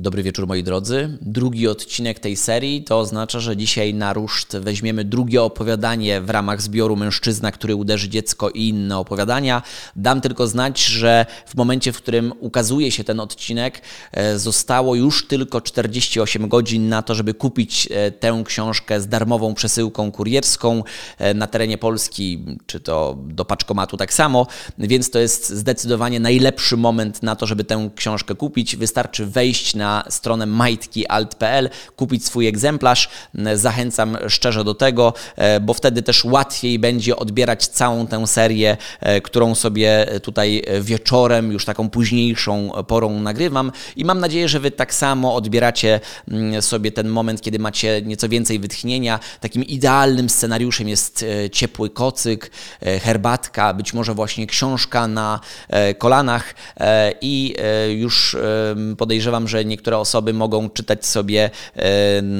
Dobry wieczór moi drodzy. Drugi odcinek tej serii to oznacza, że dzisiaj na ruszt weźmiemy drugie opowiadanie w ramach zbioru Mężczyzna, który uderzy dziecko i inne opowiadania. Dam tylko znać, że w momencie, w którym ukazuje się ten odcinek, e, zostało już tylko 48 godzin na to, żeby kupić e, tę książkę z darmową przesyłką kurierską e, na terenie Polski, czy to do paczkomatu tak samo, więc to jest zdecydowanie najlepszy moment na to, żeby tę książkę kupić. Wystarczy wejść na na stronę majtki.alt.pl, kupić swój egzemplarz. Zachęcam szczerze do tego, e, bo wtedy też łatwiej będzie odbierać całą tę serię, e, którą sobie tutaj wieczorem, już taką późniejszą porą nagrywam. I mam nadzieję, że Wy tak samo odbieracie sobie ten moment, kiedy macie nieco więcej wytchnienia. Takim idealnym scenariuszem jest e, ciepły kocyk, herbatka, być może właśnie książka na kolanach i już podejrzewam, że niektórzy niektóre osoby mogą czytać sobie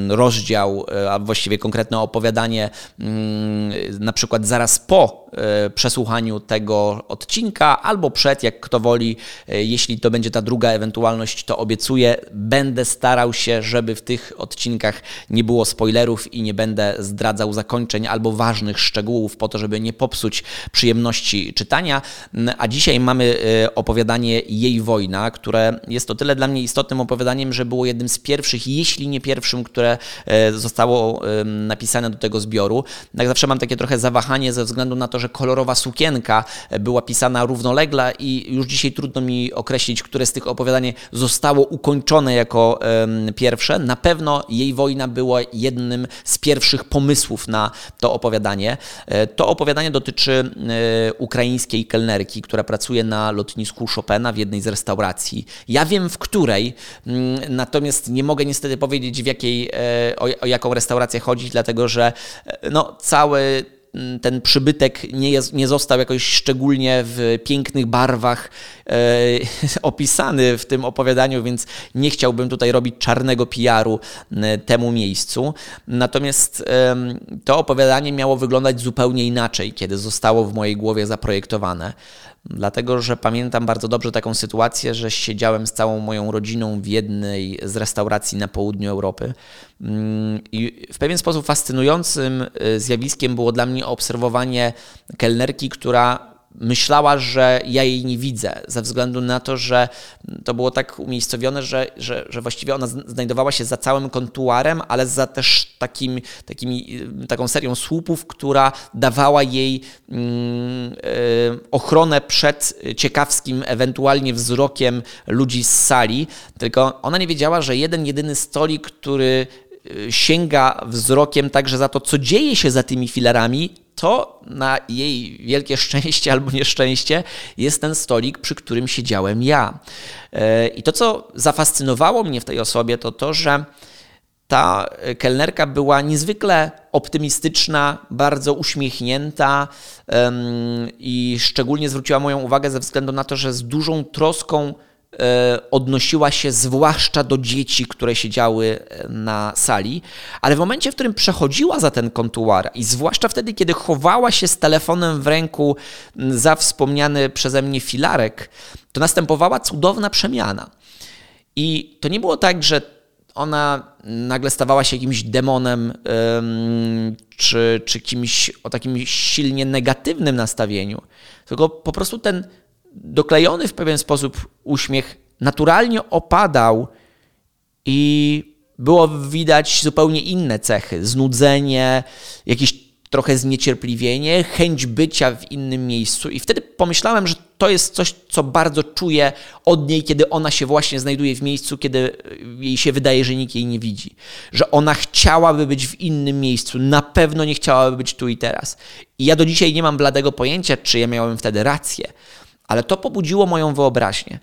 rozdział, e, a właściwie konkretne opowiadanie, mm, na przykład zaraz po e, przesłuchaniu tego odcinka, albo przed, jak kto woli. E, jeśli to będzie ta druga ewentualność, to obiecuję, będę starał się, żeby w tych odcinkach nie było spoilerów i nie będę zdradzał zakończeń albo ważnych szczegółów, po to, żeby nie popsuć przyjemności czytania. Mm, a dzisiaj mamy opowiadanie Jej Wojna, które jest o tyle dla mnie istotnym opowiadaniem, zdaniem, że było jednym z pierwszych, jeśli nie pierwszym, które e, zostało napisane do tego zbioru. Jak zawsze mam takie trochę zawahanie ze względu na to, że kolorowa sukienka e, była pisana równolegle i już dzisiaj trudno mi określić, które z tych opowiadań zostało ukończone jako pierwsze. Na pewno jej wojna była jednym z pierwszych pomysłów na to opowiadanie. E, to opowiadanie dotyczy ukraińskiej kelnerki, która pracuje na lotnisku Chopina w jednej z restauracji. Ja wiem, w której, natomiast nie mogę niestety powiedzieć, w jakiej, e, o, o jaką restaurację chodzi, dlatego że e, no, cały mm, ten przybytek nie, jest, nie został jakoś szczególnie w pięknych barwach e, opisany w tym opowiadaniu, więc nie chciałbym tutaj robić czarnego PR-u temu miejscu. Natomiast e, to opowiadanie miało wyglądać zupełnie inaczej, kiedy zostało w mojej głowie zaprojektowane dlatego że pamiętam bardzo dobrze taką sytuację, że siedziałem z całą moją rodziną w jednej z restauracji na południu Europy. Mm, I w pewien sposób fascynującym y, zjawiskiem było dla mnie obserwowanie kelnerki, która myślała, że ja jej nie widzę, ze względu na to, że to było tak umiejscowione, że, że, że właściwie ona znajdowała się za całym kontuarem, ale za też takim, takimi, taką serią słupów, która dawała jej mm, y, ochronę przed ciekawskim, ewentualnie wzrokiem ludzi z sali. Tylko ona nie wiedziała, że jeden, jedyny stolik, który y, sięga wzrokiem także za to, co dzieje się za tymi filarami, to na jej wielkie szczęście albo nieszczęście jest ten stolik, przy którym siedziałem ja. E, I to, co zafascynowało mnie w tej osobie, to to, że ta kelnerka była niezwykle optymistyczna, bardzo uśmiechnięta i szczególnie zwróciła moją uwagę ze względu na to, że z dużą troską odnosiła się zwłaszcza do dzieci, które siedziały e, na sali, ale w momencie, w którym przechodziła za ten kontuar i zwłaszcza wtedy, kiedy chowała się z telefonem w ręku za wspomniany przeze mnie filarek, to następowała cudowna przemiana. I to nie było tak, że ona nagle stawała się jakimś demonem, czy, czy kimś o takim silnie negatywnym nastawieniu, tylko po prostu ten doklejony w pewien sposób uśmiech naturalnie opadał i było widać zupełnie inne cechy. Znudzenie, jakieś trochę zniecierpliwienie, chęć bycia w innym miejscu. I wtedy pomyślałem, że to jest coś, co bardzo czuję od niej, kiedy ona się właśnie znajduje w miejscu, kiedy jej się wydaje, że nikt jej nie widzi. Że ona chciałaby być w innym miejscu, na pewno nie chciałaby być tu i teraz. I ja do dzisiaj nie mam bladego pojęcia, czy ja miałem wtedy rację ale to pobudziło moją wyobraźnię.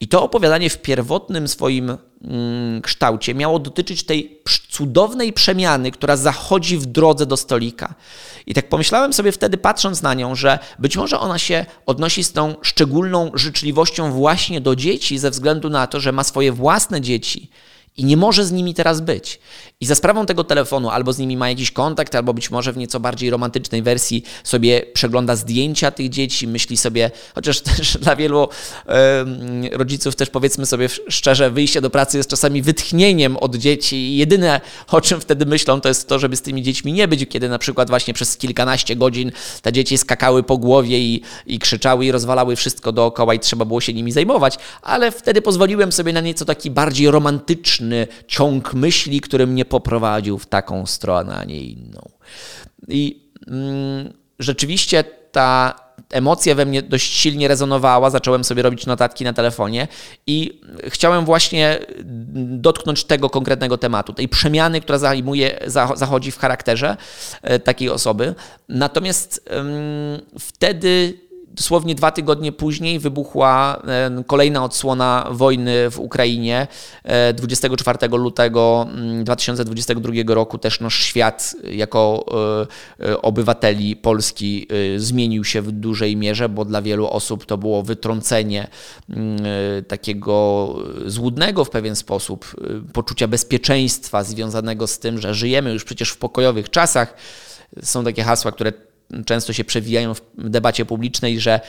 I to opowiadanie w pierwotnym swoim mm, kształcie miało dotyczyć tej cudownej przemiany, która zachodzi w drodze do stolika. I tak pomyślałem sobie wtedy, patrząc na nią, że być może ona się odnosi z tą szczególną życzliwością właśnie do dzieci, ze względu na to, że ma swoje własne dzieci i nie może z nimi teraz być. I za sprawą tego telefonu albo z nimi ma jakiś kontakt, albo być może w nieco bardziej romantycznej wersji sobie przegląda zdjęcia tych dzieci, myśli sobie, chociaż też dla wielu rodziców też powiedzmy sobie szczerze, wyjście do pracy jest czasami wytchnieniem od dzieci i jedyne o czym wtedy myślą to jest to, żeby z tymi dziećmi nie być, kiedy na przykład właśnie przez kilkanaście godzin te dzieci skakały po głowie i, i krzyczały i rozwalały wszystko dookoła i trzeba było się nimi zajmować, ale wtedy pozwoliłem sobie na nieco taki bardziej romantyczny ciąg myśli, który mnie poprowadził w taką stronę, a nie inną. I mm, rzeczywiście ta emocja we mnie dość silnie rezonowała, zacząłem sobie robić notatki na telefonie i chciałem właśnie dotknąć tego konkretnego tematu, tej przemiany, która zajmuje, zachodzi w charakterze e, takiej osoby. Natomiast wtedy Dosłownie dwa tygodnie później wybuchła e, kolejna odsłona wojny w Ukrainie. 24 e, lutego 2022 mm, roku też nasz świat jako e, obywateli Polski zmienił się w dużej mierze, bo dla wielu osób to było wytrącenie mm, takiego złudnego w pewien sposób poczucia bezpieczeństwa związanego z tym, że żyjemy już przecież w pokojowych czasach. Są takie hasła, które często się przewijają w debacie publicznej, że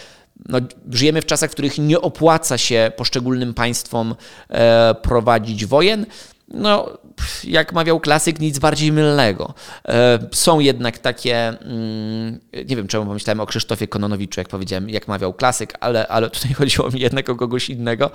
no, żyjemy w czasach, w których nie opłaca się poszczególnym państwom e, prowadzić wojen. No, jak mawiał klasyk, nic bardziej mylnego. E, są jednak takie, mm, nie wiem czemu pomyślałem o Krzysztofie Kononowiczu, jak powiedziałem, jak mawiał klasyk, ale, ale tutaj chodziło mi jednak o kogoś innego.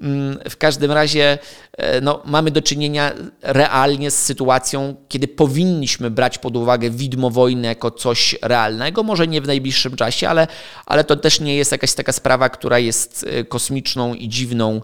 Mm, w każdym razie e, no, mamy do czynienia realnie z sytuacją, kiedy powinniśmy brać pod uwagę widmo wojny jako coś realnego, może nie w najbliższym czasie, ale, ale to też nie jest jakaś taka sprawa, która jest e, kosmiczną i dziwną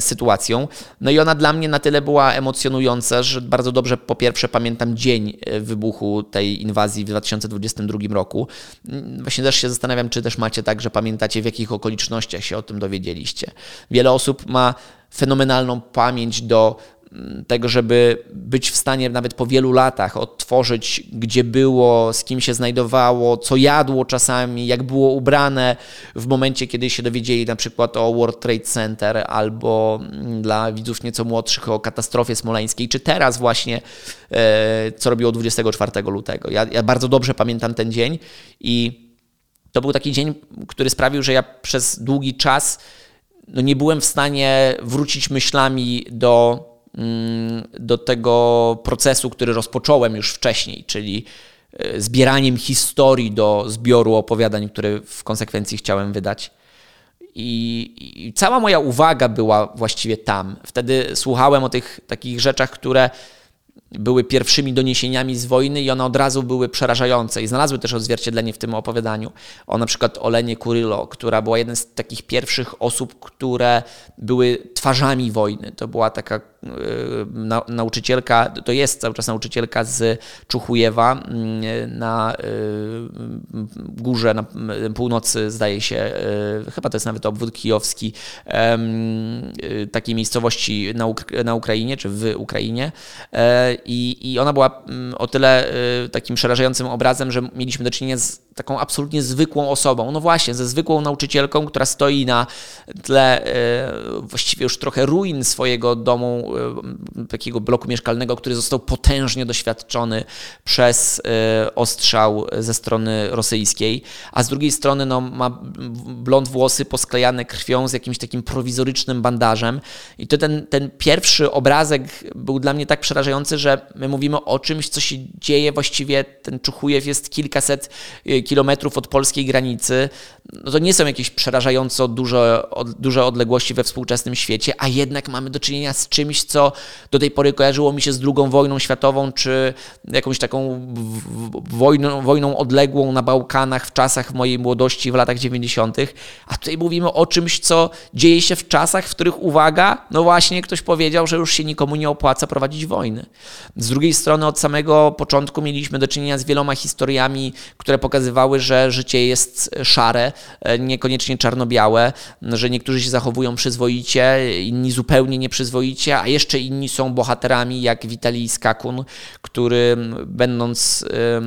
sytuacją. No i ona dla mnie na tyle była emocjonująca, że bardzo dobrze po pierwsze pamiętam dzień e, wybuchu tej inwazji w 2022 roku. Mm, właśnie też się zastanawiam, czy też macie tak, że pamiętacie w jakich okolicznościach się o tym dowiedzieliście. Wiele osób ma fenomenalną pamięć do tego, żeby być w stanie nawet po wielu latach odtworzyć, gdzie było, z kim się znajdowało, co jadło czasami, jak było ubrane w momencie, kiedy się dowiedzieli na przykład o World Trade Center albo mm, dla widzów nieco młodszych o katastrofie smoleńskiej, czy teraz właśnie, e, co robiło 24 lutego. Ja, ja bardzo dobrze pamiętam ten dzień i to był taki dzień, który sprawił, że ja przez długi czas no nie byłem w stanie wrócić myślami do do tego procesu, który rozpocząłem już wcześniej, czyli e, zbieraniem historii do zbioru opowiadań, które w konsekwencji chciałem wydać. I, I, cała moja uwaga była właściwie tam. Wtedy słuchałem o tych takich rzeczach, które były pierwszymi doniesieniami z wojny i one od razu były przerażające i znalazły też odzwierciedlenie w tym opowiadaniu. O na przykład Olenie Kurylo, która była jedną z takich pierwszych osób, które były twarzami wojny. To była taka na, nauczycielka, to jest cały czas nauczycielka z Czuchujewa mm, na y, górze, na północy zdaje się, y, chyba to jest nawet obwód kijowski, y, takiej miejscowości na, na Ukrainie, czy w Ukrainie. E, I, i ona była mm, o tyle takim przerażającym obrazem, że mieliśmy do czynienia z taką absolutnie zwykłą osobą, no właśnie, ze zwykłą nauczycielką, która stoi na tle właściwie już trochę ruin swojego domu E, takiego bloku mieszkalnego, który został potężnie doświadczony przez e, ostrzał ze strony rosyjskiej, a z drugiej strony no, ma blond włosy posklejane krwią z jakimś takim prowizorycznym bandażem. I to ten, ten pierwszy obrazek był dla mnie tak przerażający, że my mówimy o czymś, co się dzieje właściwie, ten Czuchujew jest kilkaset e, kilometrów od polskiej granicy. No to nie są jakieś przerażająco duże, duże odległości we współczesnym świecie, a jednak mamy do czynienia z czymś, co do tej pory kojarzyło mi się z II wojną światową, czy jakąś taką wojną, wojną odległą na Bałkanach w czasach mojej młodości w latach 90. A tutaj mówimy o czymś, co dzieje się w czasach, w których, uwaga, no właśnie ktoś powiedział, że już się nikomu nie opłaca prowadzić wojny. Z drugiej strony od samego początku mieliśmy do czynienia z wieloma historiami, które pokazywały, pokazywały, że życie jest szare, niekoniecznie czarno-białe, że niektórzy się zachowują przyzwoicie, inni zupełnie nieprzyzwoicie, a jeszcze inni są bohaterami, jak Witalij Skakun, który będąc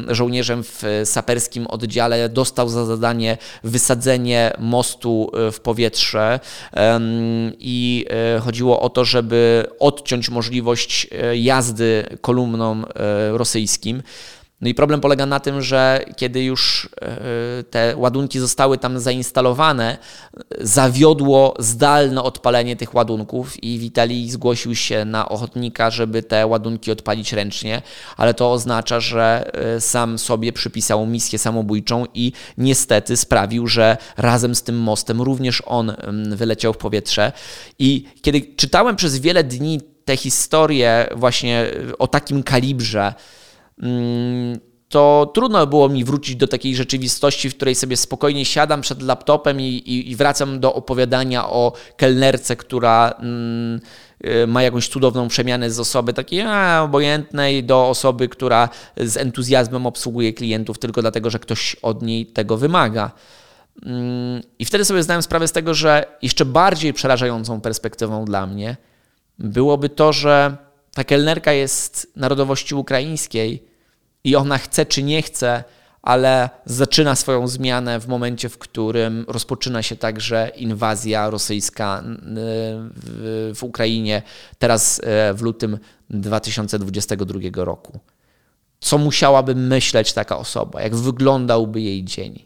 żołnierzem w saperskim oddziale dostał za zadanie wysadzenie mostu w powietrze i chodziło o to, żeby odciąć możliwość jazdy kolumną rosyjskim. No i problem polega na tym, że kiedy już e, te ładunki zostały tam zainstalowane, zawiodło zdalne odpalenie tych ładunków i Witalij zgłosił się na ochotnika, żeby te ładunki odpalić ręcznie, ale to oznacza, że e, sam sobie przypisał misję samobójczą i niestety sprawił, że razem z tym mostem również on wyleciał w powietrze. I kiedy czytałem przez wiele dni te historie właśnie o takim kalibrze, Mm, to trudno było mi wrócić do takiej rzeczywistości, w której sobie spokojnie siadam przed laptopem i, i, i wracam do opowiadania o kelnerce, która mm, y, ma jakąś cudowną przemianę z osoby takiej a, obojętnej do osoby, która z entuzjazmem obsługuje klientów tylko dlatego, że ktoś od niej tego wymaga. Mm, I wtedy sobie zdałem sprawę z tego, że jeszcze bardziej przerażającą perspektywą dla mnie byłoby to, że ta kelnerka jest narodowości ukraińskiej i ona chce czy nie chce, ale zaczyna swoją zmianę w momencie, w którym rozpoczyna się także inwazja rosyjska w Ukrainie, teraz e, w lutym 2022 roku. Co musiałaby myśleć taka osoba? Jak wyglądałby jej dzień?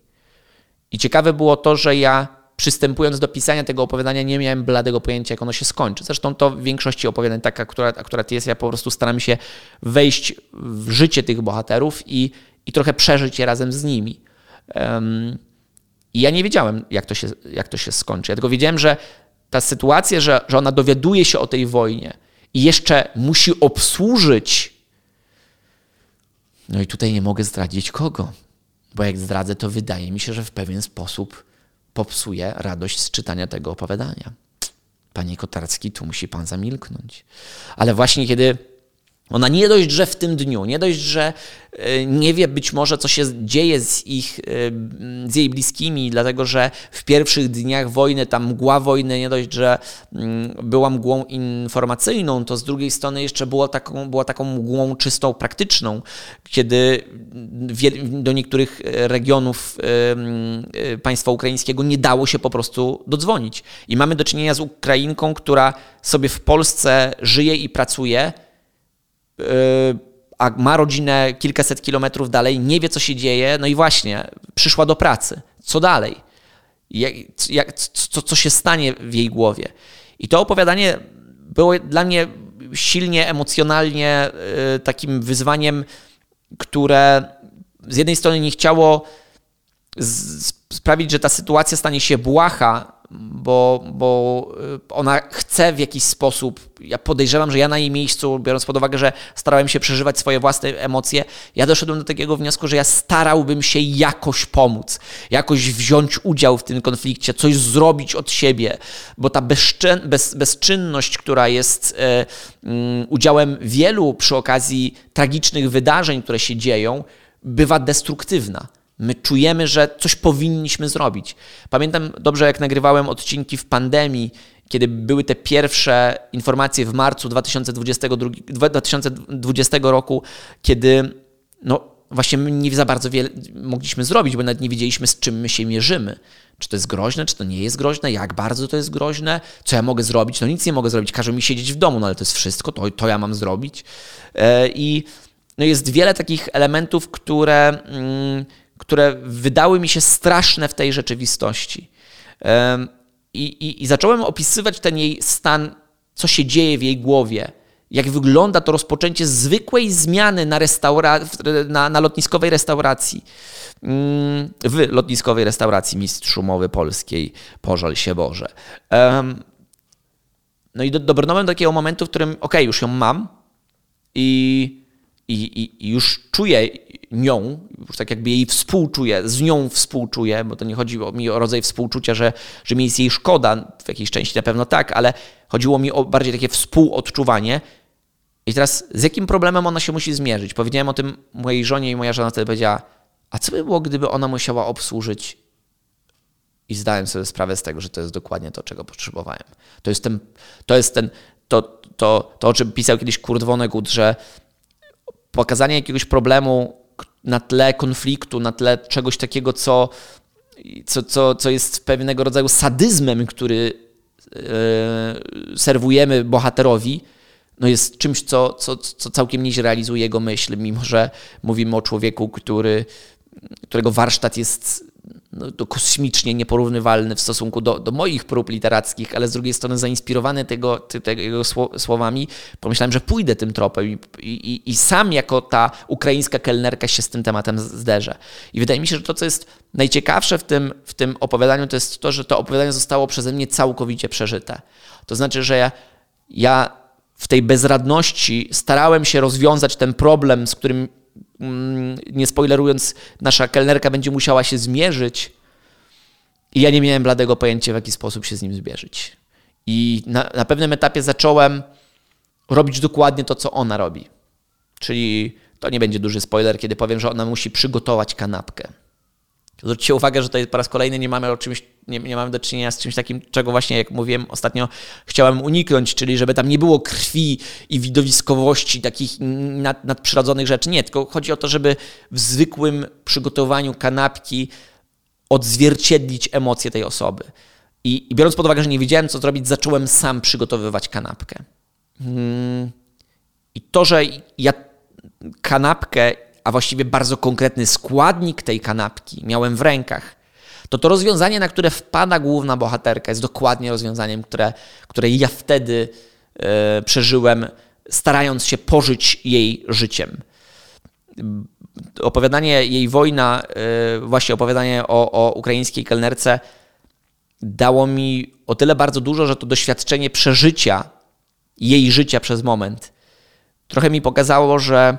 I ciekawe było to, że ja przystępując do pisania tego opowiadania, nie miałem bladego pojęcia, jak ono się skończy. Zresztą to w większości opowiadań taka, która akurat jest, ja po prostu staram się wejść w życie tych bohaterów i, i trochę przeżyć je razem z nimi. Um, I ja nie wiedziałem, jak to, się, jak to się skończy. Ja tylko wiedziałem, że ta sytuacja, że, że ona dowiaduje się o tej wojnie i jeszcze musi obsłużyć. No i tutaj nie mogę zdradzić kogo, bo jak zdradzę, to wydaje mi się, że w pewien sposób popsuje radość z czytania tego opowiadania. Panie Kotarski, tu musi pan zamilknąć. Ale właśnie kiedy ona nie dość, że w tym dniu, nie dość, że e, nie wie być może, co się dzieje z, ich, e, z jej bliskimi, dlatego że w pierwszych dniach wojny, ta mgła wojny, nie dość, że była mgłą informacyjną, to z drugiej strony jeszcze była taką, była taką mgłą czystą, praktyczną, kiedy do niektórych regionów e, państwa ukraińskiego nie dało się po prostu dodzwonić. I mamy do czynienia z Ukrainką, która sobie w Polsce żyje i pracuje, a ma rodzinę kilkaset kilometrów dalej, nie wie, co się dzieje, no i właśnie, przyszła do pracy. Co dalej? Jak, jak, co, co się stanie w jej głowie? I to opowiadanie było dla mnie silnie emocjonalnie y, takim wyzwaniem, które z jednej strony nie chciało sprawić, że ta sytuacja stanie się błaha, bo, bo y, ona chce w jakiś sposób, ja podejrzewam, że ja na jej miejscu, biorąc pod uwagę, że starałem się przeżywać swoje własne emocje, ja doszedłem do takiego wniosku, że ja starałbym się jakoś pomóc, jakoś wziąć udział w tym konflikcie, coś zrobić od siebie, bo ta bezczyn, bez, bezczynność, która jest e, um, udziałem wielu przy okazji tragicznych wydarzeń, które się dzieją, bywa destruktywna. My czujemy, że coś powinniśmy zrobić. Pamiętam dobrze, jak nagrywałem odcinki w pandemii, kiedy były te pierwsze informacje w marcu 2022, 2020 roku, kiedy no, właśnie my nie za bardzo wiele mogliśmy zrobić, bo nawet nie wiedzieliśmy, z czym my się mierzymy. Czy to jest groźne, czy to nie jest groźne, jak bardzo to jest groźne, co ja mogę zrobić. No nic nie mogę zrobić, każą mi siedzieć w domu, no ale to jest wszystko, to, to ja mam zrobić. E, I no jest wiele takich elementów, które. Mm, które wydały mi się straszne w tej rzeczywistości. I, i, I, zacząłem opisywać ten jej stan, co się dzieje w jej głowie, jak wygląda to rozpoczęcie zwykłej zmiany na, restaura- na, na lotniskowej restauracji. Mm, w lotniskowej restauracji Mistrz Umowy Polskiej, pożal się Boże. No i do, dobrnąłem do takiego momentu, w którym, ok, już ją mam i i, i, już czuję nią, już tak jakby jej współczuję, z nią współczuję, bo to nie chodzi mi o rodzaj współczucia, że, że mi jest jej szkoda, w jakiejś części na pewno tak, ale chodziło mi o bardziej takie współodczuwanie. I teraz z jakim problemem ona się musi zmierzyć? Powiedziałem o tym mojej żonie i moja żona wtedy powiedziała, a co by było, gdyby ona musiała obsłużyć i zdałem sobie sprawę z tego, że to jest dokładnie to, czego potrzebowałem. To jest ten, to, jest ten to, to, to o czym pisał kiedyś Kurt Vonnegut, że pokazanie jakiegoś problemu na tle konfliktu, na tle czegoś takiego, co, co, co, co jest pewnego rodzaju sadyzmem, który yy, serwujemy bohaterowi, no jest czymś, co, co, co całkiem nieźle realizuje jego myśl, mimo że mówimy o człowieku, który, którego warsztat jest no, to kosmicznie nieporównywalny w stosunku do, do moich prób literackich, ale z drugiej strony zainspirowany tego, tego słowami, pomyślałem, że pójdę tym tropem i, i, i sam jako ta ukraińska kelnerka się z tym tematem zderzę. I wydaje mi się, że to, co jest najciekawsze w tym, w tym opowiadaniu, to jest to, że to opowiadanie zostało przeze mnie całkowicie przeżyte. To znaczy, że ja, ja w tej bezradności starałem się rozwiązać ten problem, z którym nie spoilerując, nasza kelnerka będzie musiała się zmierzyć. I ja nie miałem bladego pojęcia, w jaki sposób się z nim zmierzyć. I na, na pewnym etapie zacząłem robić dokładnie to, co ona robi. Czyli to nie będzie duży spoiler, kiedy powiem, że ona musi przygotować kanapkę. Zwróćcie uwagę, że tutaj po raz kolejny nie mamy o czymś, nie, nie mamy do czynienia z czymś takim, czego właśnie, jak mówiłem ostatnio, chciałem uniknąć, czyli żeby tam nie było krwi i widowiskowości, takich nad, nadprzyrodzonych rzeczy. Nie, tylko chodzi o to, żeby w zwykłym przygotowaniu kanapki odzwierciedlić emocje tej osoby. I, i biorąc pod uwagę, że nie wiedziałem, co zrobić, zacząłem sam przygotowywać kanapkę. Hmm. I to, że ja kanapkę a właściwie bardzo konkretny składnik tej kanapki miałem w rękach, to to rozwiązanie, na które wpada główna bohaterka, jest dokładnie rozwiązaniem, które, które ja wtedy e, przeżyłem, starając się pożyć jej życiem. Opowiadanie jej wojna, e, właśnie opowiadanie o, o ukraińskiej kelnerce, dało mi o tyle bardzo dużo, że to doświadczenie przeżycia jej życia przez moment trochę mi pokazało, że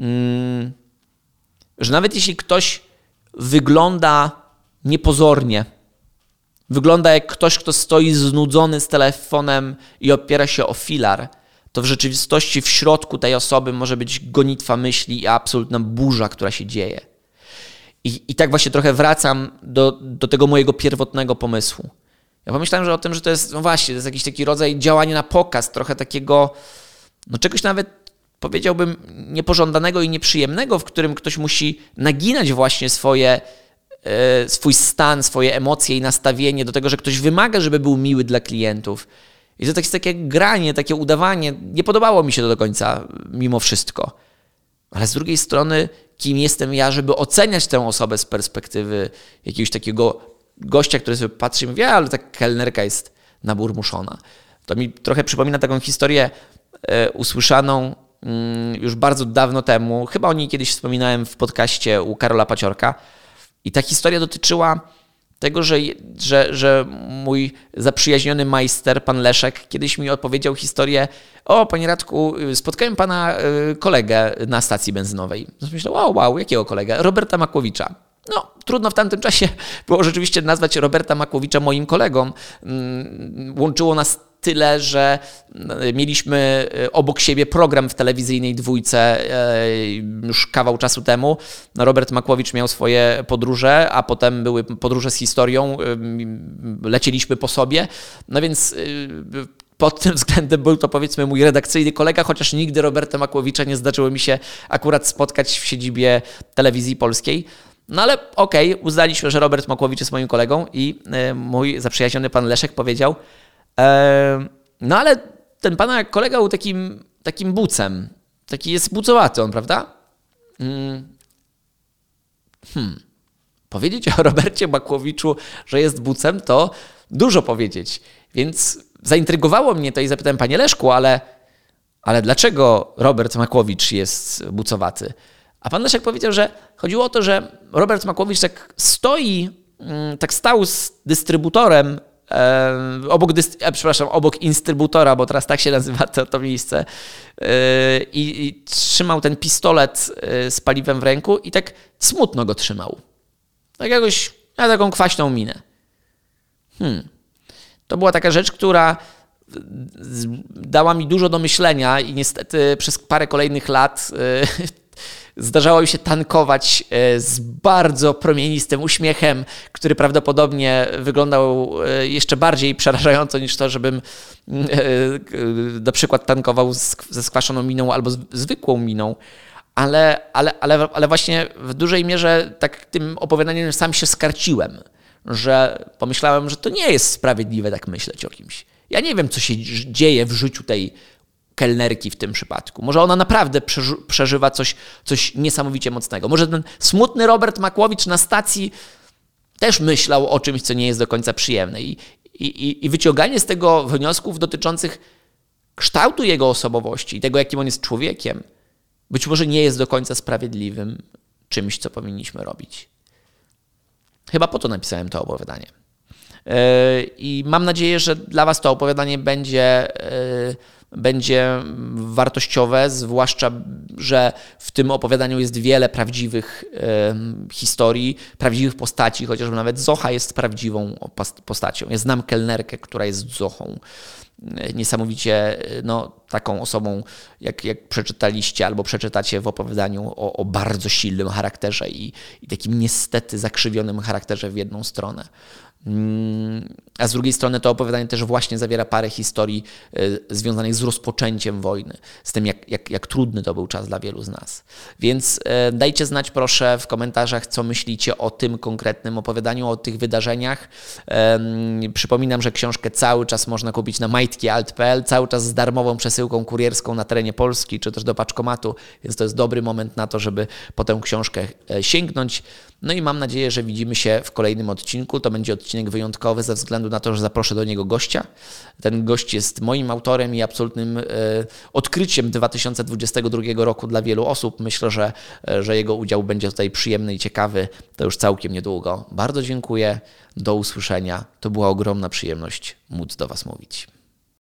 Mm, że nawet jeśli ktoś wygląda niepozornie, wygląda jak ktoś, kto stoi znudzony z telefonem i opiera się o filar, to w rzeczywistości w środku tej osoby może być gonitwa myśli i absolutna burza, która się dzieje. I, i tak właśnie trochę wracam do, do tego mojego pierwotnego pomysłu. Ja pomyślałem, że o tym, że to jest, no właśnie, to jest jakiś taki rodzaj działania na pokaz, trochę takiego, no czegoś nawet powiedziałbym, niepożądanego i nieprzyjemnego, w którym ktoś musi naginać właśnie swoje, swój stan, swoje emocje i nastawienie do tego, że ktoś wymaga, żeby był miły dla klientów. I to jest takie granie, takie udawanie. Nie podobało mi się to do końca, mimo wszystko. Ale z drugiej strony, kim jestem ja, żeby oceniać tę osobę z perspektywy jakiegoś takiego gościa, który sobie patrzy i mówi, ale ta kelnerka jest naburmuszona. To mi trochę przypomina taką historię e, usłyszaną Mm, już bardzo dawno temu. Chyba o niej kiedyś wspominałem w podcaście u Karola Paciorka. I ta historia dotyczyła tego, że, że, że mój zaprzyjaźniony majster, pan Leszek, kiedyś mi opowiedział historię: O, panie Radku, spotkałem pana y, kolegę na stacji benzynowej. Myślę, wow, wow, jakiego kolegę? Roberta Makłowicza. No, trudno w tamtym czasie było rzeczywiście nazwać Roberta Makłowicza moim kolegą. Mm, łączyło nas tyle, że e, mieliśmy e, obok siebie program w telewizyjnej dwójce e, już kawał czasu temu. No, Robert Makłowicz miał swoje podróże, a potem były podróże z historią. Lecieliśmy po sobie. No więc pod tym względem był to powiedzmy mój redakcyjny kolega, chociaż nigdy Roberta Makłowicza nie zdarzyło mi się akurat spotkać w siedzibie telewizji polskiej. No ale okej, okay, uznaliśmy, że Robert Makłowicz jest moim kolegą i mój zaprzyjaźniony pan Leszek powiedział, no ale ten pana kolega był takim, takim bucem. Taki jest bucowaty on, prawda? Mm. Hmm. Powiedzieć o Robercie Makłowiczu, że jest bucem, to dużo powiedzieć. Więc zaintrygowało mnie to i zapytałem, panie Leszku, ale, ale dlaczego Robert Makłowicz jest bucowaty? A pan Leszek powiedział, że chodziło o to, że Robert Makłowicz tak stoi, mm, tak stał z dystrybutorem obok, e, przepraszam, obok instrybutora, bo teraz tak się nazywa to, to miejsce, e, i, i trzymał ten pistolet e, z paliwem w ręku i tak smutno go trzymał. Tak jakoś, taką kwaśną minę. Hmm. To była taka rzecz, która dała mi dużo do myślenia i niestety przez parę kolejnych lat Zdarzało mi się tankować e, z bardzo promienistym uśmiechem, który prawdopodobnie wyglądał e, jeszcze bardziej przerażająco niż to, żebym na przykład tankował ze skwaszoną miną albo zwykłą miną. Ale, ale, ale, ale właśnie w dużej mierze tak tym opowiadaniem sam się skarciłem, że pomyślałem, że to nie jest sprawiedliwe tak myśleć o kimś. Ja nie wiem, co się dzieje w życiu tej kelnerki w tym przypadku. Może ona naprawdę przeżywa coś, coś niesamowicie mocnego. Może ten smutny Robert Makłowicz na stacji też myślał o czymś, co nie jest do końca przyjemne. I, i, i wyciąganie z tego wniosków dotyczących kształtu jego osobowości i tego, jakim on jest człowiekiem, być może nie jest do końca sprawiedliwym czymś, co powinniśmy robić. Chyba po to napisałem to opowiadanie. E, I mam nadzieję, że dla Was to opowiadanie będzie, e, będzie wartościowe, zwłaszcza, że w tym opowiadaniu jest wiele prawdziwych e, historii, prawdziwych postaci, chociażby nawet Zocha jest prawdziwą postacią. Ja znam kelnerkę, która jest Zochą niesamowicie no, taką osobą, jak, jak przeczytaliście albo przeczytacie w opowiadaniu o, o bardzo silnym charakterze i, i takim niestety zakrzywionym charakterze w jedną stronę. Mm, a z drugiej strony to opowiadanie też właśnie zawiera parę historii e, związanych z rozpoczęciem wojny, z tym, jak, jak, jak trudny to był czas dla wielu z nas. Więc e, dajcie znać proszę w komentarzach, co myślicie o tym konkretnym opowiadaniu, o tych wydarzeniach. Przypominam, że książkę cały czas można kupić na majtkialt.pl, cały czas z darmową przesyłką kurierską na terenie Polski, czy też do paczkomatu, więc to jest dobry moment na to, żeby po tę książkę e, sięgnąć. No i mam nadzieję, że widzimy się w kolejnym odcinku. To będzie odcinek wyjątkowy ze względu na to, że zaproszę do niego gościa. Ten gość jest moim autorem i absolutnym e, odkryciem 2022 roku dla wielu osób. Myślę, że, e, że jego udział będzie tutaj przyjemny i ciekawy. To już całkiem niedługo. Bardzo dziękuję. Do usłyszenia. To była ogromna przyjemność móc do Was mówić.